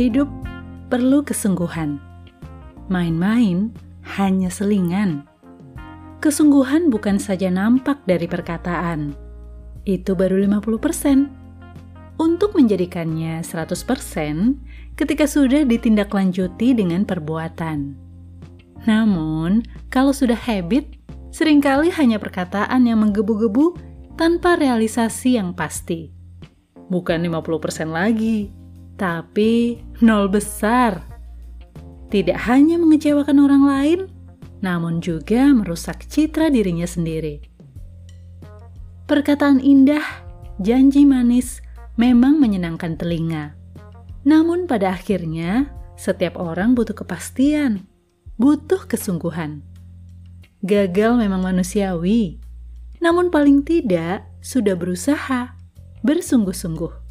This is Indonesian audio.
Hidup perlu kesungguhan. Main-main hanya selingan. Kesungguhan bukan saja nampak dari perkataan. Itu baru 50%. Untuk menjadikannya 100% ketika sudah ditindaklanjuti dengan perbuatan. Namun, kalau sudah habit, sering kali hanya perkataan yang menggebu-gebu tanpa realisasi yang pasti. Bukan 50% lagi, tapi nol besar. Tidak hanya mengecewakan orang lain, namun juga merusak citra dirinya sendiri. Perkataan indah, janji manis memang menyenangkan telinga. Namun pada akhirnya, setiap orang butuh kepastian, butuh kesungguhan. Gagal memang manusiawi, namun paling tidak sudah berusaha, bersungguh-sungguh.